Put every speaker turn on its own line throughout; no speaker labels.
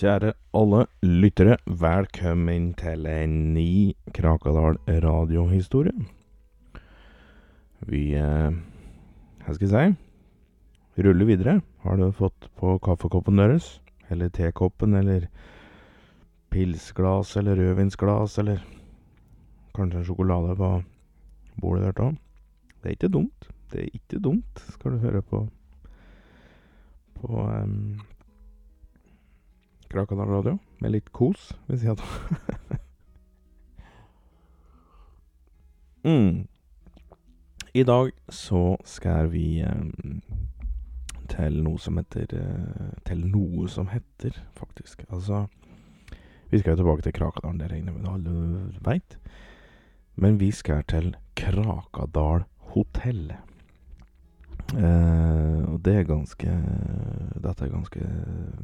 Kjære alle lyttere, velkommen til en ny Krakadal radiohistorie. Vi eh, Hva skal jeg si? Ruller videre. Har du fått på kaffekoppen deres? Eller tekoppen, eller pilsglass, eller rødvinsglass, eller kanskje en sjokolade på bordet der òg? Det er ikke dumt. Det er ikke dumt, skal du høre på på um, Krakadal radio, med litt kos ved sida av. mm. I dag så skal vi um, til noe som heter uh, Til noe som heter, faktisk. Altså Vi skal jo tilbake til Krakadalen, det regner jeg med alle veit. Men vi skal til Krakadal hotell. Uh, og det er ganske Dette er ganske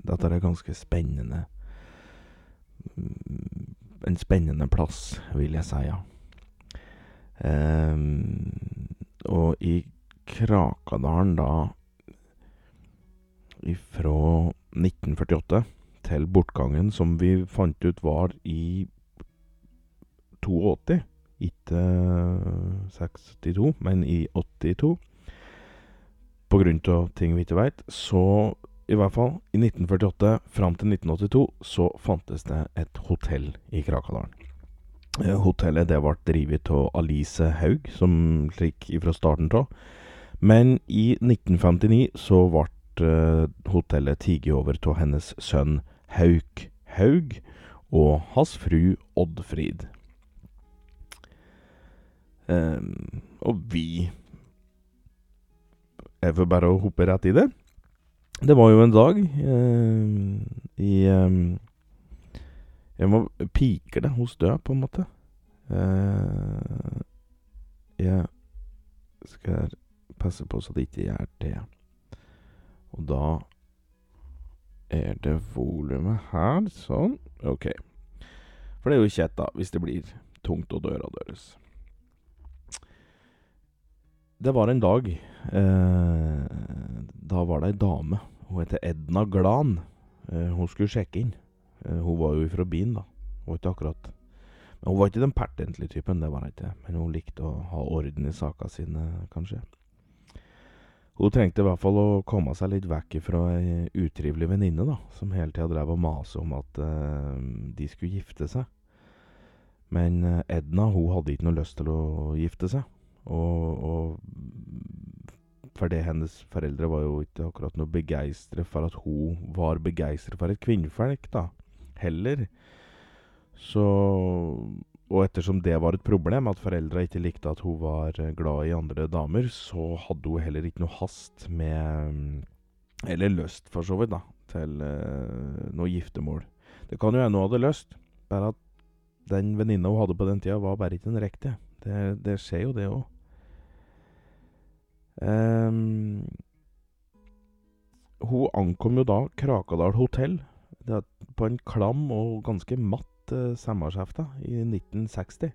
Dette er ganske spennende. En spennende plass, vil jeg si, ja. Um, og i Krakadalen da Ifra 1948 til bortgangen, som vi fant ut var i 82, ikke 62, men i 82 av ting vi ikke veit, så i hvert fall i 1948 fram til 1982 så fantes det et hotell i Krakadalen. Eh, Hotellet det ble drevet av Alice Haug, som slik ifra starten av. Men i 1959 så ble eh, hotellet tatt over av hennes sønn Hauk Haug og hans fru Oddfrid. Um, og vi Jeg får bare hoppe rett i det. Det var jo en dag eh, i eh, Jeg må Piker det hos død, på en måte? Eh, jeg skal passe på så det ikke gjør det. Og da er det volumet her, sånn. Ok. For det er jo kjett, da, hvis det blir tungt å døra deres. Det var en dag eh, Da var det ei dame. Hun heter Edna Glan. Eh, hun skulle sjekke inn. Eh, hun var jo ifra byen, da. Hun var ikke akkurat Men Hun var ikke den pertentlige typen, det var hun ikke. Men hun likte å ha orden i sakene sine, kanskje. Hun trengte i hvert fall å komme seg litt vekk fra ei utrivelig venninne, da. Som hele tida drev og mase om at eh, de skulle gifte seg. Men eh, Edna hun hadde ikke noe lyst til å gifte seg. Og, og fordi hennes foreldre var jo ikke akkurat noe begeistret for at hun var begeistret for et kvinnfolk, da. Heller. Så Og ettersom det var et problem, at foreldra ikke likte at hun var glad i andre damer, så hadde hun heller ikke noe hast med Eller lyst, for så vidt, da, til uh, noe giftermål. Det kan jo hende hun hadde lyst, bare at den venninna hun hadde på den tida, var bare ikke den riktige. Det, det skjer jo, det òg. Um, hun ankom jo da Krakadal hotell på en klam og ganske matt uh, sommerskjefte i 1960.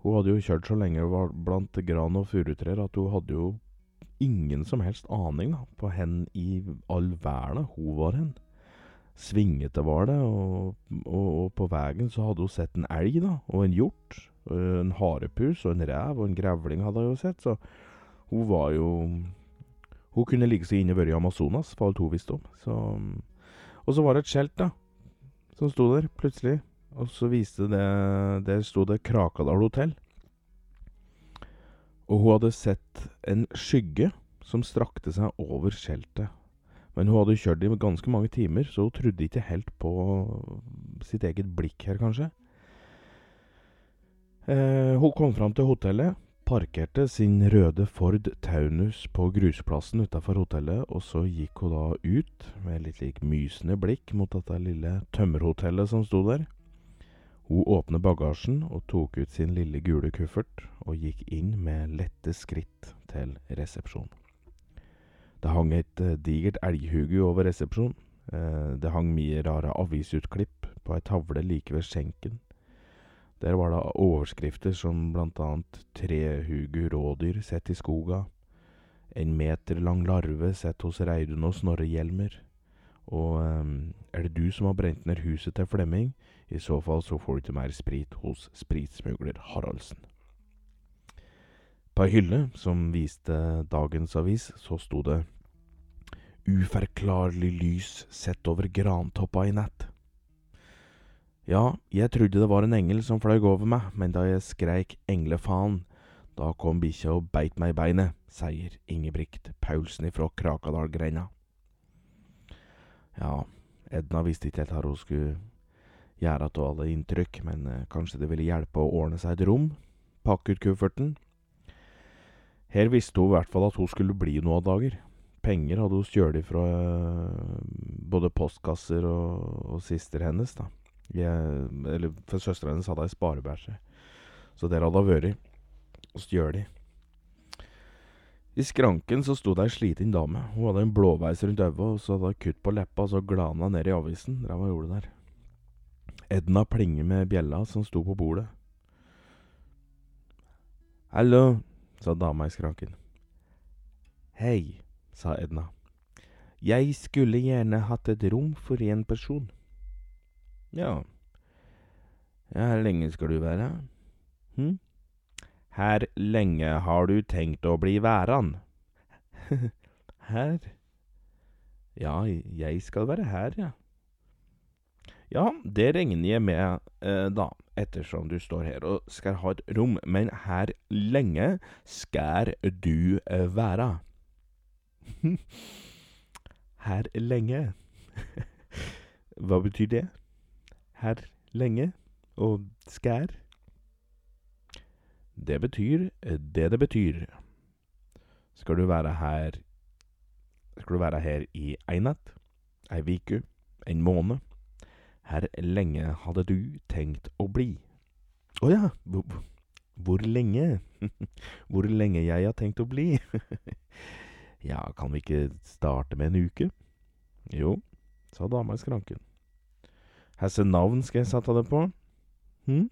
Hun hadde jo kjørt så lenge hun var blant gran og furutrær at hun hadde jo ingen som helst aning da, på hen i all verden hun var hen. Svingete var det, og, og, og på veien så hadde hun sett en elg da, og en hjort. En harepus og en rev og en grevling hadde hun sett, så hun var jo Hun kunne like seg inne vært i Amazonas, for alt hun visste om. Så, og så var det et skjelt, da, som sto der, plutselig. Og så viste det Der sto det Krakadal hotell. Og hun hadde sett en skygge som strakte seg over skjeltet. Men hun hadde kjørt i ganske mange timer, så hun trodde ikke helt på sitt eget blikk her, kanskje. Eh, hun kom fram til hotellet, parkerte sin røde Ford Taunus på grusplassen utafor hotellet, og så gikk hun da ut med litt lik mysende blikk mot dette lille tømmerhotellet som sto der. Hun åpnet bagasjen og tok ut sin lille gule kuffert, og gikk inn med lette skritt til resepsjonen. Det hang et uh, digert elghuge over resepsjonen. Uh, det hang mye rare avisutklipp på ei tavle like ved skjenken. Der var det overskrifter som blant annet 'Trehugu rådyr sett i skoga', 'En meter lang larve sett hos Reidun og Snorre Hjelmer', Og ehm, er det du som har brent ned huset til Flemming? I så fall så får du ikke mer sprit hos spritsmugler Haraldsen. På ei hylle som viste dagens avis, så sto det Uforklarlig lys sett over grantoppa i natt. Ja, jeg trodde det var en engel som fløy over meg, men da jeg skreik englefaen, da kom bikkja og beit meg i beinet, sier Ingebrigt Paulsen ifra Krakadalgrenda. Ja, Edna visste ikke helt hva hun skulle gjøre av alle inntrykk, men eh, kanskje det ville hjelpe å ordne seg et rom, pakke ut kufferten. Her visste hun i hvert fall at hun skulle bli noen dager. Penger hadde hun stjålet fra eh, både postkasser og, og sister hennes, da. Jeg, eller for søstera hennes hadde ei sparebæsje, så der hadde hun vært og stjålet. I skranken så sto det ei sliten dame. Hun hadde en blåveis rundt øyet, og så hadde hun kutt på leppa, og så glana ned i avisen. Drev og gjorde det der. Edna plinger med bjella som sto på bordet. Hallo, sa dama i skranken. Hei, sa Edna. Jeg skulle gjerne hatt et rom for én person. Ja. Ja, her lenge skal du være? Hm? Her lenge har du tenkt å bli væran? her? Ja, jeg skal være her, ja. Ja, det regner jeg med, eh, da, ettersom du står her og skal ha et rom. Men her lenge skal du eh, være? her lenge? Hva betyr det? Her lenge og skær? Det betyr eh, det det betyr. Skal du være her Skal du være her i ei natt, ei uke, en måned? Her lenge hadde du tenkt å bli? Å oh ja, hvor lenge? hvor lenge jeg har tenkt å bli? ja, kan vi ikke starte med en uke? Jo, sa dama i skranken. Hvilket navn skal jeg sette det på? Hm?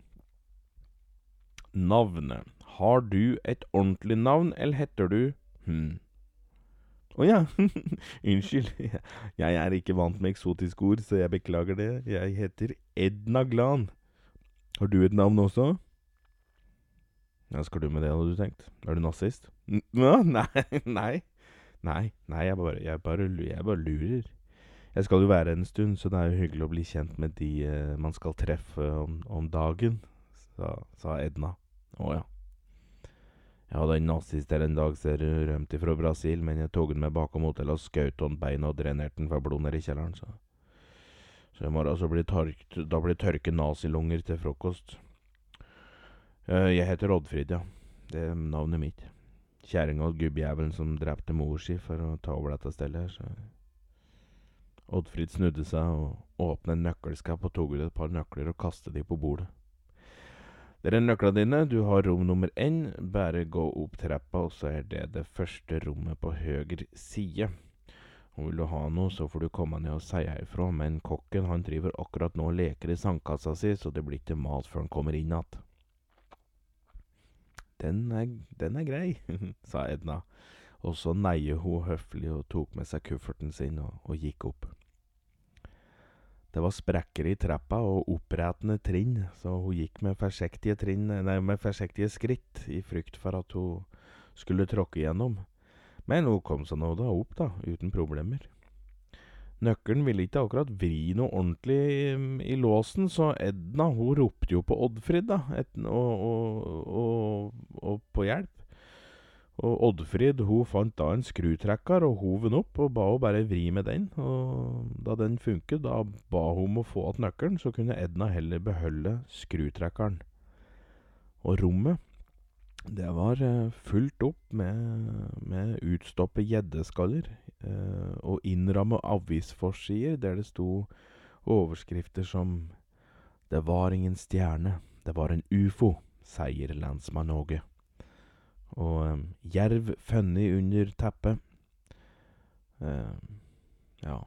Navnet. Har du et ordentlig navn, eller heter du Hm. Å oh, ja, unnskyld, jeg er ikke vant med eksotiske ord, så jeg beklager det. Jeg heter Edna Glan. Har du et navn også? Ja, skal du med det, hadde du tenkt? Er du nazist? Nå, nei, nei. Nei, nei, jeg bare, jeg bare, jeg bare lurer. Jeg skal jo være en stund, så det er jo hyggelig å bli kjent med de uh, man skal treffe om, om dagen, sa, sa Edna. Å ja. Jeg hadde en nazist der en dag som rømte fra Brasil, men jeg tok den med bakom hotellet og skjøt han beina og drenerte den for blod nede i kjelleren, så Så i morgen så blir tørkt, da blir tørke nazilunger til frokost. Uh, jeg heter Oddfrid, ja. Det er navnet mitt. Kjerringa og gubbjævelen som drepte mor si for å ta over dette stedet her, så Oddfrid snudde seg og åpnet en nøkkelskap og tok ut et par nøkler og kastet de på bordet. Det er nøklene dine. Du har rom nummer én. Bare gå opp trappa, og så er det det første rommet på høyre side. Og vil du ha noe, så får du komme ned og si ifra, men kokken han driver akkurat nå og leker i sandkassa si, så det blir ikke mat før han kommer inn igjen. Den den er grei, sa Edna, og så neiet hun høflig og tok med seg kufferten sin og, og gikk opp. Det var sprekker i trappa og opprettende trinn, så hun gikk med forsiktige, trinn, nei, med forsiktige skritt, i frykt for at hun skulle tråkke igjennom. Men hun kom seg nå da opp, da, uten problemer. Nøkkelen ville ikke akkurat vri noe ordentlig i, i låsen, så Edna hun ropte jo på Oddfrid, da, et, og, og, og, og på hjelp. Og Oddfrid hun fant da en skrutrekker og hov den opp, og ba hun bare vri med den. Og da den funket, da ba hun om å få igjen nøkkelen, så kunne Edna heller beholde skrutrekkeren. Og rommet, det var eh, fullt opp med, med utstoppet gjeddeskaller, eh, og innramma avisforsider der det sto overskrifter som Det var ingen stjerne, det var en ufo, sier lensmann Åge og jerv funnet under teppet. Ja.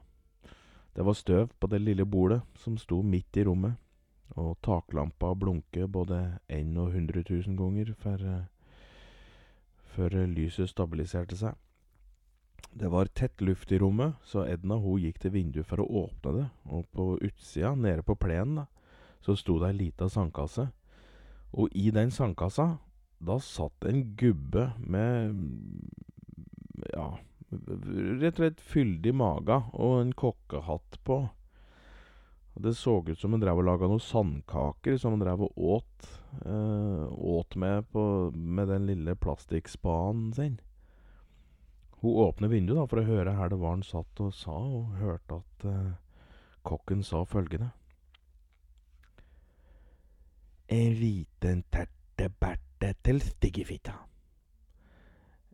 Det var støv på det lille bordet som sto midt i rommet, og taklampa blunket både én og hundre tusen ganger før, uh, før lyset stabiliserte seg. Det var tett luft i rommet, så Edna hun gikk til vinduet for å åpne det, og på utsida, nede på plenen, da, så sto det ei lita sandkasse. Og i den sandkassa, da satt en gubbe med ja, rett og slett fyldig mage og en kokkehatt på. Det så ut som han drev og laga noen sandkaker som han drev og åt, eh, åt med, på, med den lille plastikkspaden sin. Hun åpner vinduet da for å høre her det var han satt og sa, og hørte at eh, kokken sa følgende. En liten terte-berte til Stiggefitta.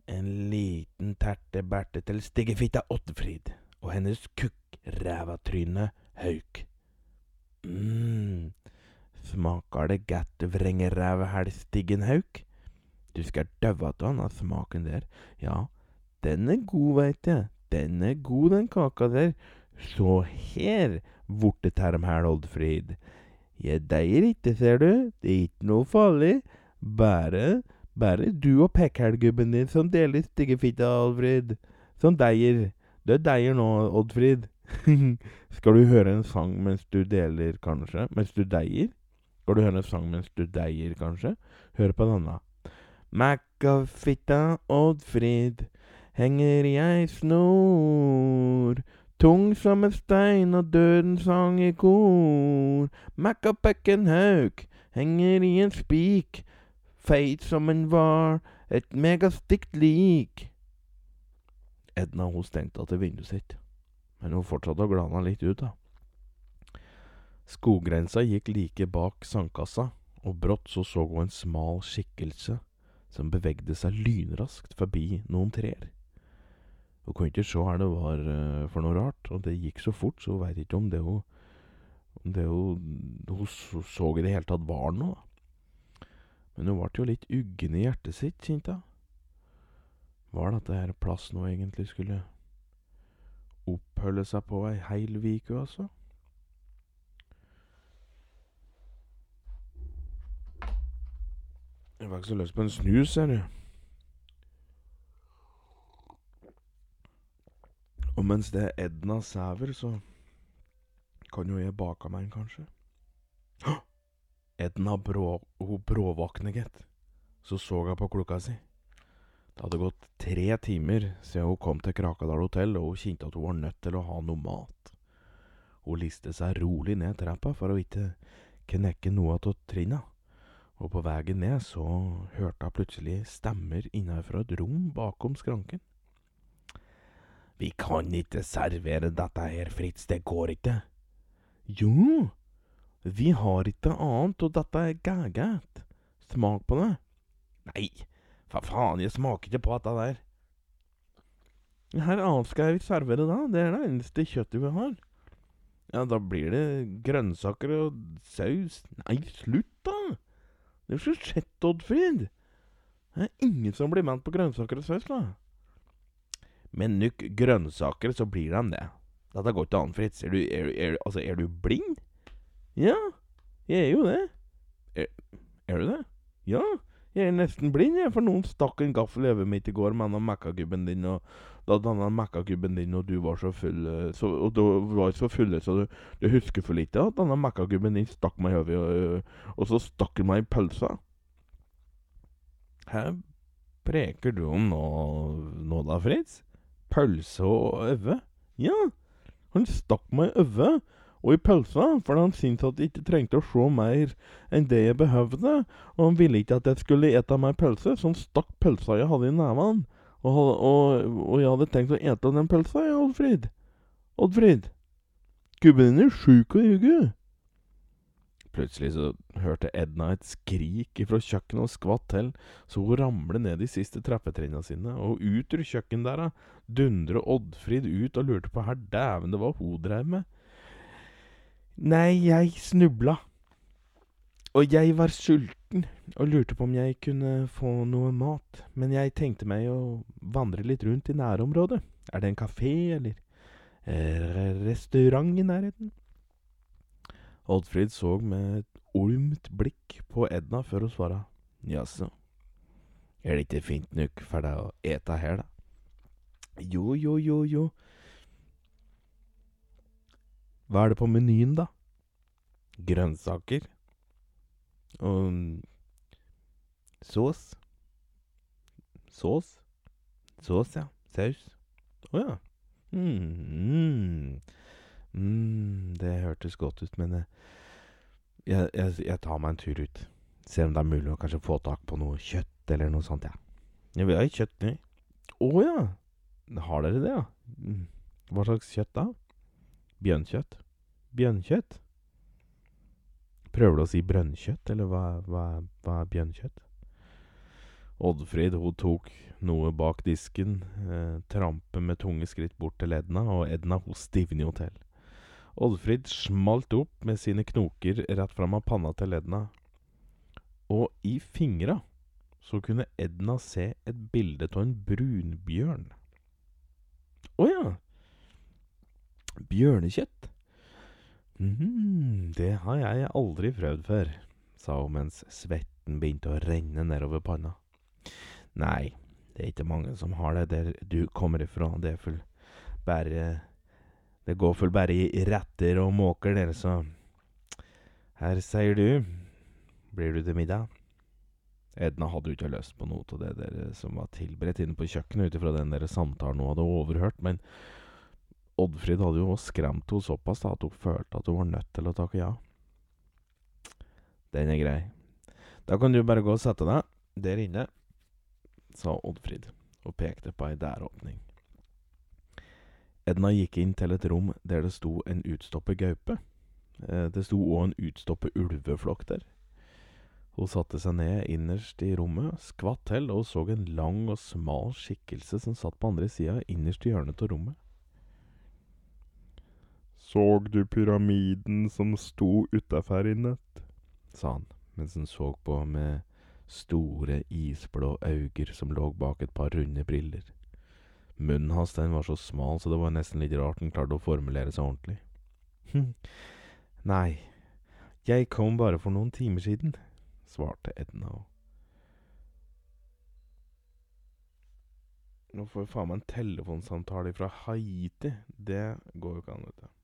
En liten terte-berte til Stiggefitta Oddfrid og hennes kukk-ræva-tryne Hauk. mm, smaker det godt vrengerævhælstiggen Hauk? Du skal daua av av smaken der, ja, den er god, veit jeg, den er god den kaka der. Så her, vorteterm her, Oddfrid. Jeg deier ikke, ser du, det er ikke noe farlig. Bare, bare du og pekkhælgubben din som deler styggefitta, Oddfrid. Som deier. Du deier nå, Oddfrid. Skal du høre en sang mens du deler, kanskje? Mens du deier? Skal du høre en sang mens du deier, kanskje? Hør på denne. Mækkafitta Oddfrid henger ei snor. Tung som en stein og døden sang i kor. Mækkapekken Hauk henger i en spik. Feit som en var, et megastygt lik. Edna hun stengte til vinduet sitt, men hun fortsatte å glana litt ut, da. Skoggrensa gikk like bak sandkassa, og brått så så hun en smal skikkelse som bevegde seg lynraskt forbi noen trær. Hun kunne ikke se hva det var uh, for noe rart, og det gikk så fort, så hun veit ikke om det hun om det hun, hun så i det hele tatt var noe. Men hun ble jo litt uggen i hjertet sitt, kjente hun. Var dette her plassen hun egentlig skulle oppholde seg på ei heil uke, altså? Jeg ikke så lyst på en snus, ser du. Og mens det er Edna sæver, så kan jo jeg bake meg en, kanskje. Edna brå, hun bråvåkne, gitt. Så så hun på klokka si. Det hadde gått tre timer siden hun kom til Krakadal hotell, og hun kjente at hun var nødt til å ha noe mat. Hun liste seg rolig ned trappa for å ikke knekke noe av trinna. Og på veien ned så hørte hun plutselig stemmer innenfra et rom bakom skranken. Vi kan ikke servere dette her, Fritz, det går ikke. Jo, vi har ikke annet, og dette er gægæt. Smak på det. Nei, for faen, jeg smaker ikke på dette der. Her annet skal vi servere da, det er det eneste kjøttet vi har. Ja, da blir det grønnsaker og saus. Nei, slutt da! Det er så skjett, Oddfrid. Det er ingen som blir ment på grønnsaker og saus, da. Med nok grønnsaker så blir de det. Dette går ikke an, Fritz. Er du, er, er, altså, er du blind? Ja, jeg er jo det. Er, er, du det? Ja, jeg er nesten blind, jeg, for noen stakk en gaffel i øyet mitt i går med den mekkagubben din, og da denne mekkagubben din og du var så full så, Og du var så fulle så du, du husker for lite at denne mekkagubben din stakk meg i øyet, og, og så stakk han meg i pølsa. Hæ preker du om nå, nå da, Fritz? Pølse og øve? Ja, han stakk meg i øyet og i pølsa, for han syntes at jeg ikke trengte å se mer enn det jeg behøvde, og han ville ikke at jeg skulle ete meg pølse, så han stakk pølsa jeg hadde i nevene. Og, og, og, jeg hadde tenkt å ete den pølsa, jeg, Oddfrid. Oddfrid, gubben din er sjuk i hodet. Plutselig så hørte Edna et skrik ifra kjøkkenet og skvatt til, så hun ramlet ned de siste trappetrinnene sine, og ut ur kjøkkendøra dundret Oddfrid ut og lurte på her dæven det var hun drev med. Nei, jeg snubla. Og jeg var sulten og lurte på om jeg kunne få noe mat, men jeg tenkte meg å vandre litt rundt i nærområdet. Er det en kafé eller eh, restaurant i nærheten? Oddfrid så med et olmt blikk på Edna før hun svara. Jaså, er det ikke fint nok for deg å ete her, da? Jo, jo, jo, jo. Hva er det på menyen, da? Grønnsaker. Og mm, sås. Sås? Sås, ja. Saus. Å ja. Mm, mm, det hørtes godt ut, men eh, jeg, jeg, jeg tar meg en tur ut. Ser om det er mulig å kanskje få tak på noe kjøtt eller noe sånt, ja. Jeg vil ha kjøtt. Å ja. Har dere det, ja? Mm. Hva slags kjøtt da? Bjørnkjøtt? Bjørnkjøtt? Prøver du å si brønnkjøtt, eller hva, hva, hva er bjørnkjøtt? Oddfrid hun tok noe bak disken, eh, trampe med tunge skritt bort til Edna, og Edna hun stivner jo til. Oddfrid smalt opp med sine knoker rett fram av panna til Edna, og i fingra så kunne Edna se et bilde av en brunbjørn. Å ja! Bjørnekjøtt? mm, det har jeg aldri prøvd før, sa hun mens svetten begynte å renne nedover panna. Nei, det er ikke mange som har det der du kommer ifra. Det er full bare Det går full bare i retter og måker dere, så Her sier du. Blir du til middag? Edna hadde jo ikke lyst på noe av det der som var tilberedt inne på kjøkkenet, ut ifra den der samtalen hun hadde overhørt, men Oddfrid hadde jo skremt henne såpass da, at hun følte at hun var nødt til å takke ja. Den er grei. Da kan du bare gå og sette deg der inne, sa Oddfrid og pekte på ei døråpning. Edna gikk inn til et rom der det sto en utstoppet gaupe. Eh, Det sto òg en utstoppet ulveflokk der. Hun satte seg ned innerst i rommet, skvatt til og så en lang og smal skikkelse som satt på andre sida, innerst i hjørnet av rommet. Såg du pyramiden som sto utafor i natt? sa han, mens han så på med store, isblå øyne som lå bak et par runde briller. Munnen hans den var så smal, så det var nesten litt rart han klarte å formulere seg ordentlig. Hm. Nei, jeg kom bare for noen timer siden, svarte Edna. Nå får vi faen meg en telefonsamtale fra Haiti. Det går jo ikke an, vet du.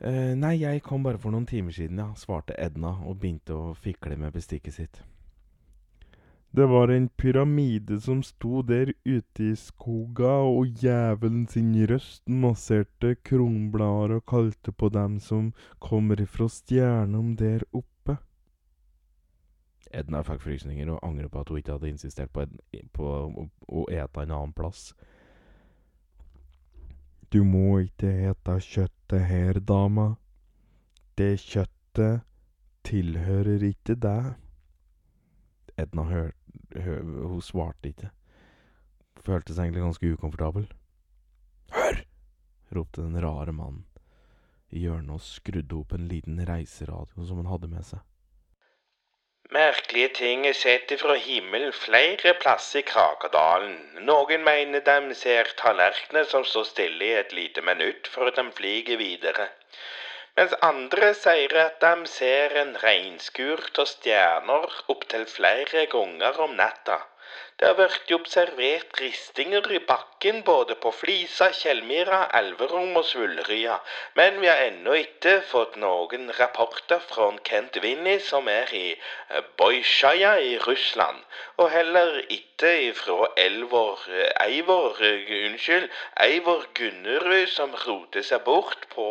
Eh, nei, jeg kom bare for noen timer siden, ja, svarte Edna og begynte å fikle med bestikket sitt. Det var en pyramide som sto der ute i skoga, og jævelen sin røst masserte kronblader og kalte på dem som kommer ifra stjernene der oppe. Edna fikk frysninger og angret på at hun ikke hadde insistert på, på å, å ete en annen plass. Du må ikke ete kjøttet her, dama. Det kjøttet tilhører ikke deg. Edna hørte hø, Hun svarte ikke. Følte seg egentlig ganske ukomfortabel. Hør! ropte den rare mannen i hjørnet og skrudde opp en liten reiseradio som han hadde med seg.
Merkelige ting er sett fra himmelen flere plasser i Krakadalen. Noen mener de ser tallerkener som står stille i et lite minutt før de flyger videre. Mens andre sier at de ser en regnskur av stjerner opptil flere ganger om natta. Det har vært observert ristinger i bakken både på Flisa, Kjellmyra, Elverum og Svulrya, men vi har ennå ikke fått noen rapporter fra Kent Winnie, som er i eh, i Russland, og heller ikke fra Elvor eh, Eivor, eh, unnskyld, Eivor Gunnerud, som roter seg bort på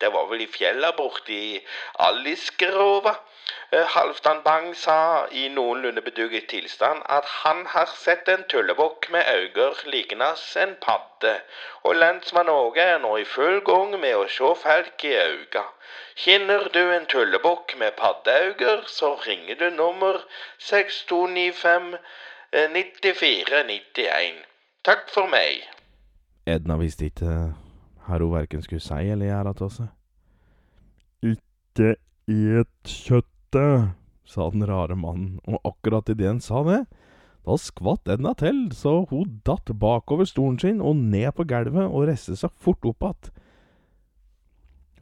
Det var vel i fjella borte i Aliskerova. Halvdan Bang sa i noenlunde bedugget tilstand at han har sett en tullebukk med øyne lignende en padde, og lensmann Åge er nå i full gang med å se folk i øynene. Kjenner du en tullebukk med paddeøyne, så ringer du nummer 6295 eh, 9491. Takk for meg.
Edna visste ikke her hun verken skulle si eller gjøre til oss. Ikke et kjøttet, sa den rare mannen, og akkurat idet han sa det, da skvatt Edna til, så hun datt bakover stolen sin og ned på gulvet og reiste seg fort opp igjen.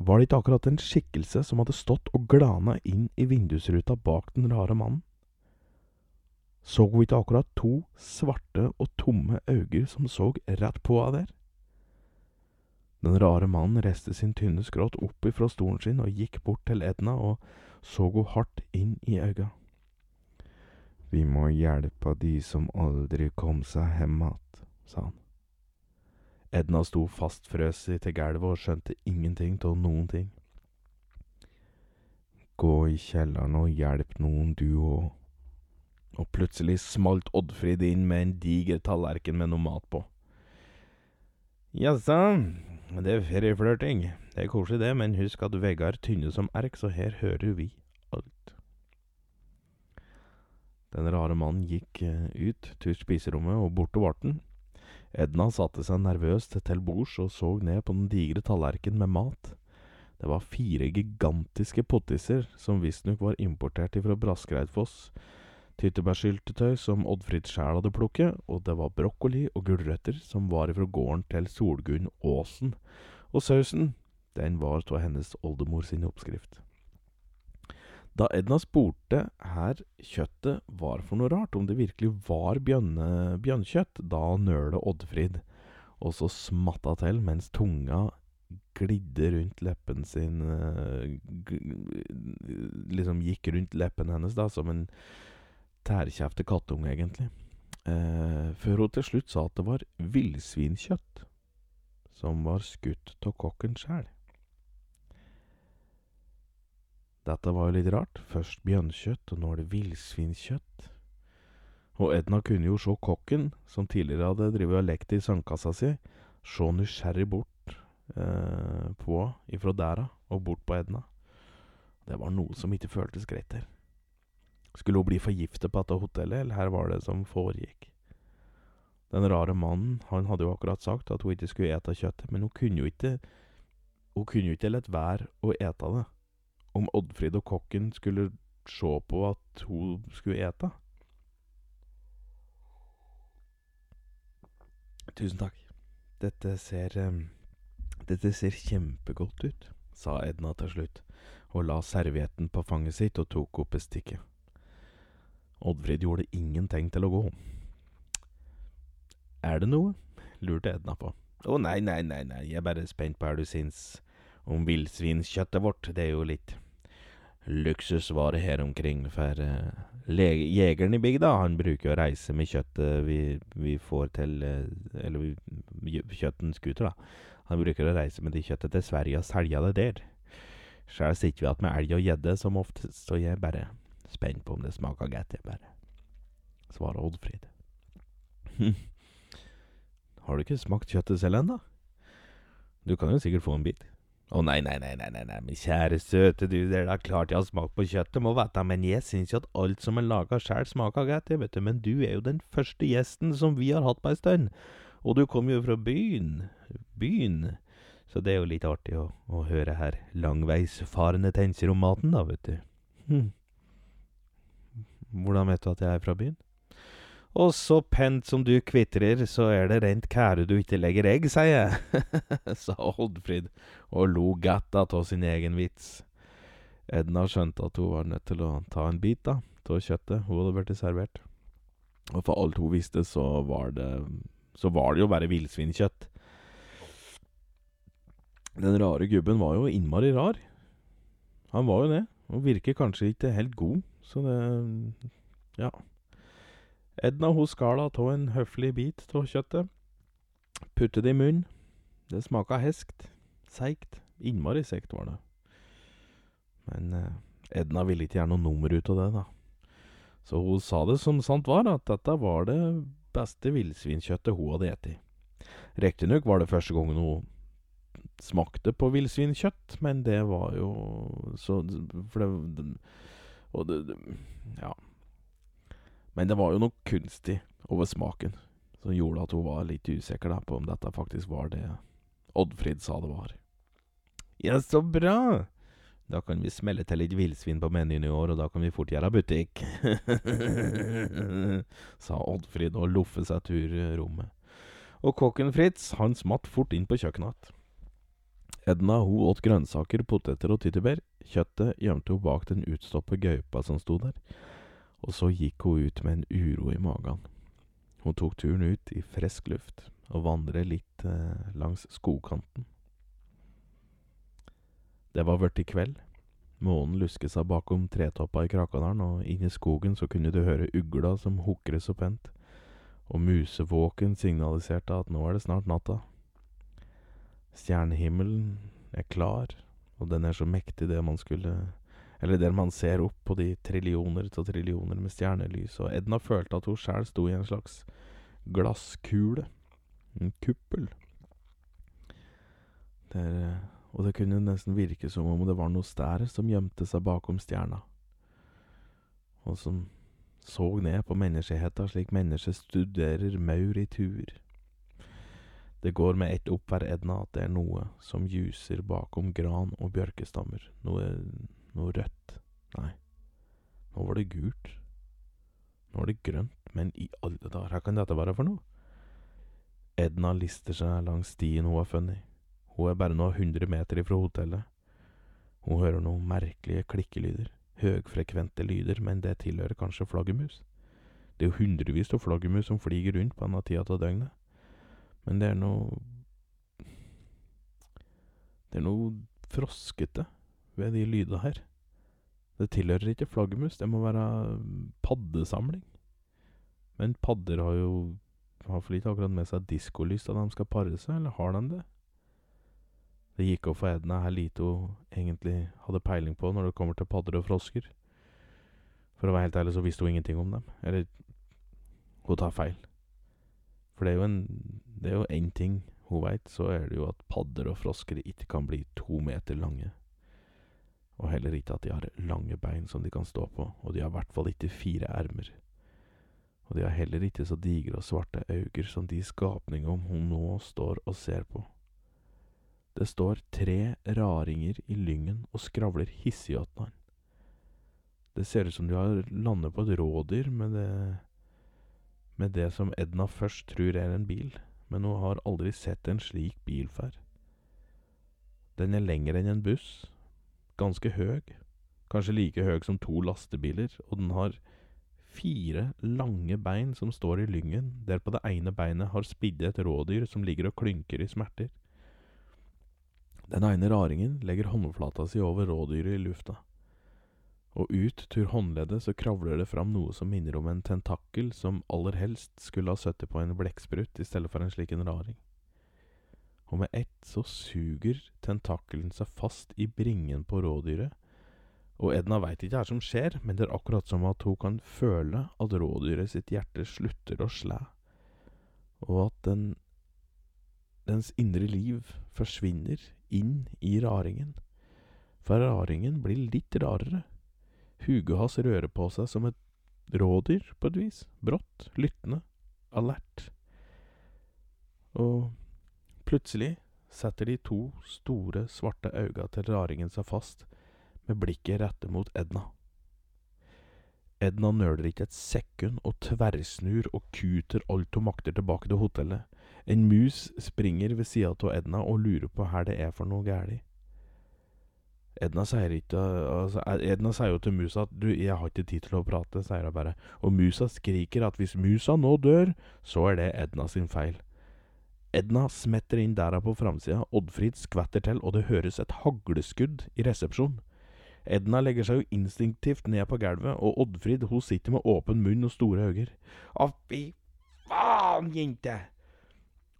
Var det ikke akkurat en skikkelse som hadde stått og glana inn i vindusruta bak den rare mannen? Så hun ikke akkurat to svarte og tomme øyne som så rett på henne der? Den rare mannen reiste sin tynne skrått opp ifra stolen sin og gikk bort til Edna og så hun hardt inn i øynene. Vi må hjelpe de som aldri kom seg hjem att, sa han. Edna sto fastfrøset til gulvet og skjønte ingenting av noen ting. Gå i kjelleren og hjelp noen, du òg. Og plutselig smalt Oddfrid inn med en diger tallerken med noe mat på. Jaså, det er ferieflørting. Det er koselig det, men husk at Vegard tynne som erk, så her hører vi alt. Den rare mannen gikk eh, ut til spiserommet og bort til varten. Edna satte seg nervøst til bords og så ned på den digre tallerkenen med mat. Det var fire gigantiske pottiser som visstnok var importert ifra Braskreidfoss, tyttebærsyltetøy som Oddfrid sjæl hadde plukket, og det var brokkoli og gulrøtter som var ifra gården til Solgunn Aasen, og sausen, den var av hennes oldemor sin oppskrift. Da Edna spurte her kjøttet var for noe rart, om det virkelig var bjønne, bjørnkjøtt, da nølte Oddfrid, og så smatta til mens tunga glidde rundt leppen sin Liksom gikk rundt leppen hennes, da, som en tærkjefte kattunge, egentlig. Eh, før hun til slutt sa at det var villsvinkjøtt som var skutt av kokken sjæl. Dette var jo litt rart. Først bjørnkjøtt, og nå er det villsvinkjøtt. Og Edna kunne jo se kokken, som tidligere hadde drevet og lekt i sandkassa si, se nysgjerrig bort eh, på ifra dæra og bort på Edna. Det var noe som ikke føltes greit her. Skulle hun bli forgiftet på dette hotellet, eller her var det som foregikk? Den rare mannen, han hadde jo akkurat sagt at hun ikke skulle ete kjøttet, men hun kunne jo ikke Hun kunne jo ikke latt være å ete det om Oddfrid og kokken skulle se på at hun skulle ete. Tusen takk. Dette ser Dette ser kjempegodt ut, sa Edna til slutt, og la servietten på fanget sitt og tok opp bestikket. Oddfrid gjorde ingen tegn til å gå. Er det noe? lurte Edna på. Å nei, nei, nei, nei, jeg er bare spent på hva du syns om villsvinkjøttet vårt, det er jo litt luksusvare her omkring, for uh, jegeren i bygda, han bruker å reise med kjøttet vi, vi får til uh, Eller vi, skuter, da. Han bruker å reise med det kjøttet til Sverige og selge det der. Sjøl sitter vi igjen med elg og gjedde som oftest, så jeg er bare spent på om det smaker godt, jeg bare. Svarer Oddfrid. Har du ikke smakt kjøttet selv ennå? Du kan jo sikkert få en bit. Å nei, nei, nei, nei, nei, min kjære søte du, det er da klart jeg har smakt på kjøttet, må vite, men jeg syns jo at alt som er laga sjæl smaker godt, jeg vet du, men du er jo den første gjesten som vi har hatt på ei stund, og du kom jo fra byen, byen, så det er jo litt artig å, å høre her langveisfarende tenker om maten, da, vet du. Hm. Hvordan vet du at jeg er fra byen? Og så pent som du kvitrer, så er det rent kære du ikke legger egg, sier jeg, sa Oddfrid og lo godt av sin egen vits. Edna skjønte at hun var nødt til å ta en bit av kjøttet hun hadde blitt servert. Og for alt hun visste, så var det, så var det jo bare villsvinkjøtt. Den rare gubben var jo innmari rar. Han var jo det, og virker kanskje ikke helt god, så det Ja. Edna hun skala av en høflig bit av kjøttet. Putte det i munnen. Det smaka heskt. Seigt. Innmari seigt var det. Men eh, Edna ville ikke gjøre noe nummer ut av det, da. Så hun sa det som sant var, at dette var det beste villsvinkjøttet hun hadde spist. Riktignok var det første gangen hun smakte på villsvinkjøtt, men det var jo så For det Og det Ja. Men det var jo noe kunstig over smaken som gjorde at hun var litt usikker da, på om dette faktisk var det Oddfrid sa det var. Ja, så bra! Da kan vi smelle til litt villsvin på menyen i år, og da kan vi fort gjøre butikk. sa Oddfrid og loffe seg tur rommet. Og kokken Fritz, han smatt fort inn på kjøkkenet igjen. Edna hun åt grønnsaker, poteter og tyttebær. Kjøttet gjemte hun bak den utstoppede gaupa som sto der Og så gikk hun ut med en uro i magen. Hun tok turen ut i frisk luft og vandret litt eh, langs skogkanten. Det var blitt kveld. Månen lusket seg bakom tretoppa i Krakadalen, og inni skogen så kunne du høre ugla som hukret så pent, og musevåken signaliserte at nå er det snart natta. Stjernehimmelen er klar, og den er så mektig det man skulle Eller der man ser opp på de trillioner til trillioner med stjernelys, og Edna følte at hun sjæl sto i en slags glasskule. En kuppel. Der, og det kunne nesten virke som om det var noe stær som gjemte seg bakom stjerna, og som så ned på menneskeheta slik mennesket studerer maur i tuer. Det går med ett opp hver Edna at det er noe som ljuser bakom gran og bjørkestammer, noe, noe rødt, nei, nå var det gult, nå var det grønt, men i alle dager, hva kan dette være for noe? Edna lister seg langs stien hun har funnet. Hun er bare noen hundre meter ifra hotellet. Hun hører noen merkelige klikkelyder, høgfrekvente lyder, men det tilhører kanskje flaggermus. Det er jo hundrevis av flaggermus som flyger rundt på denne tida av døgnet. Men det er noe Det er noe froskete ved de lyda her. Det tilhører ikke flaggermus, det må være paddesamling. Men padder har jo har for ikke akkurat med seg diskolys da de skal pare seg, eller har de det? Det gikk opp for Edna her lite hun egentlig hadde peiling på når det kommer til padder og frosker. For å være helt ærlig så visste hun ingenting om dem. Eller hun tar feil. For det er jo en Det er jo én ting hun veit, så er det jo at padder og frosker ikke kan bli to meter lange. Og heller ikke at de har lange bein som de kan stå på, og de har i hvert fall ikke fire ermer. Og de har heller ikke så digre og svarte øyne som de skapningene hun nå står og ser på. Det står tre raringer i lyngen og skravler hissig åt han. Det ser ut som de har landet på et rådyr med det med det som Edna først tror er en bil, men hun har aldri sett en slik bil før. Den er lengre enn en buss, ganske høy. kanskje like høy som to lastebiler, og den har fire lange bein som står i lyngen, der på det ene beinet har spiddet et rådyr som ligger og klynker i smerter. Den ene raringen legger håndflata si over rådyret i lufta, og ut tur håndleddet så kravler det fram noe som minner om en tentakkel som aller helst skulle ha sittet på en blekksprut i stedet for en slik en raring. Og med ett så suger tentakelen seg fast i bringen på rådyret, og Edna veit ikke hva som skjer, men det er akkurat som at hun kan føle at rådyret sitt hjerte slutter å slæ, og at den, dens indre liv forsvinner inn i raringen. For raringen blir litt rarere. Huget hans rører på seg som et rådyr, på et vis. Brått, lyttende, alert. Og plutselig setter de to store, svarte øyne til raringen seg fast, med blikket rettet mot Edna. Edna nøler ikke et sekund og tverrsnur og kuter alt hun makter tilbake til hotellet. En mus springer ved sida av Edna og lurer på hva det er for noe galt. Edna sier ikke altså, Edna sier jo til musa at 'du, jeg har ikke tid til å prate', sier hun bare, og musa skriker at hvis musa nå dør, så er det Edna sin feil. Edna smetter inn dæra på framsida, Oddfrid skvetter til, og det høres et hagleskudd i resepsjonen. Edna legger seg jo instinktivt ned på gulvet, og Oddfrid hun sitter med åpen munn og store øyne. Å, fy faen, jente!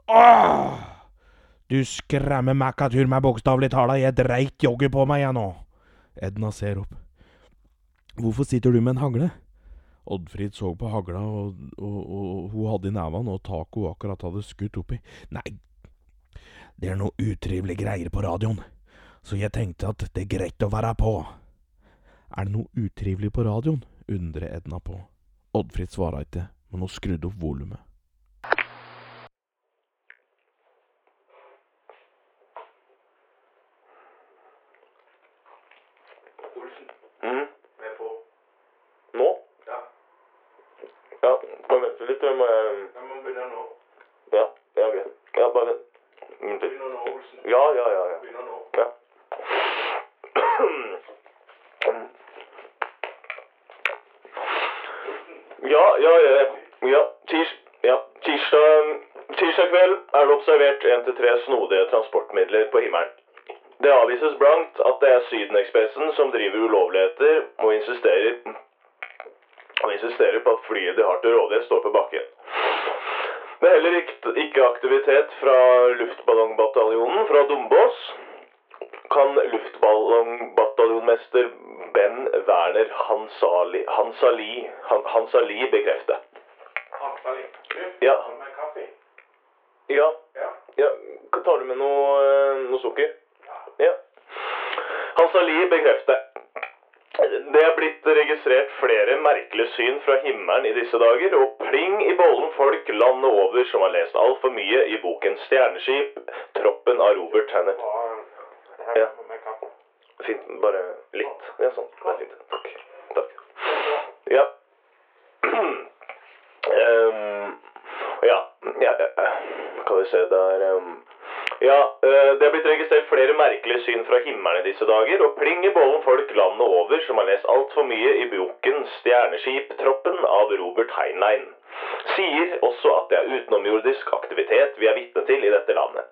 Åh! Du skremmer Mækkatur meg bokstavelig talt, jeg dreit jogget på meg, jeg nå. Edna ser opp. Hvorfor sitter du med en hagle? Oddfrid så på hagla, og, og, og hun hadde i nevene, og hun akkurat hadde skutt oppi. Nei, det er noe utrivelige greier på radioen, så jeg tenkte at det er greit å være på. Er det noe utrivelig på radioen? undrer Edna på. Oddfrid svarer ikke, men hun skrudde opp volumet.
Olsen. Mm. Jeg er på. Nå? Ja. Ja, bare vent litt. Jeg må
Jeg må begynne nå.
Ja, ja, greit. Ja, bare vent. Mm, det-
nå, Olsen.
Ja, ja, ja. ja.
Begynner nå.
ja.
Ja, ja, ja. ja. Tirs, ja. Tirsdag, tirsdag kveld er det observert én til tre snodige transportmidler på himmelen. Det avvises blankt at det er Sydenekspressen som driver ulovligheter og insisterer, og insisterer på at flyet de har til rådighet, står på bakken. Det er heller ikke, aktivitet fra luftballongbataljonen fra Dombås. Kan luftballongbataljonmester Ben Werner Hansali, Hansali, Hansali bekrefte.
Hansali.
Ja. Ja.
Ja.
Tar du med noe, eh, noe sukker? Ja. Hansali bekrefter. Det er blitt registrert flere merkelige syn fra himmelen i disse dager, og pling i bollen folk landet over som har lest altfor mye i boken 'Stjerneskip', 'Troppen' av Robert
Tannert
Ja. Fint, bare litt. Ja, sånn. Det er fint. Takk. Takk. Ja. Um, ja. ja. Kan vi se der. Ja, eh, det er blitt registrert flere merkelige syn fra himmelen disse dager, og pling i bollen folk landet over som har lest altfor mye i boken 'Stjerneskip-troppen' av Robert Heinlein. Sier også at det er utenomjordisk aktivitet vi er vitne til i dette landet.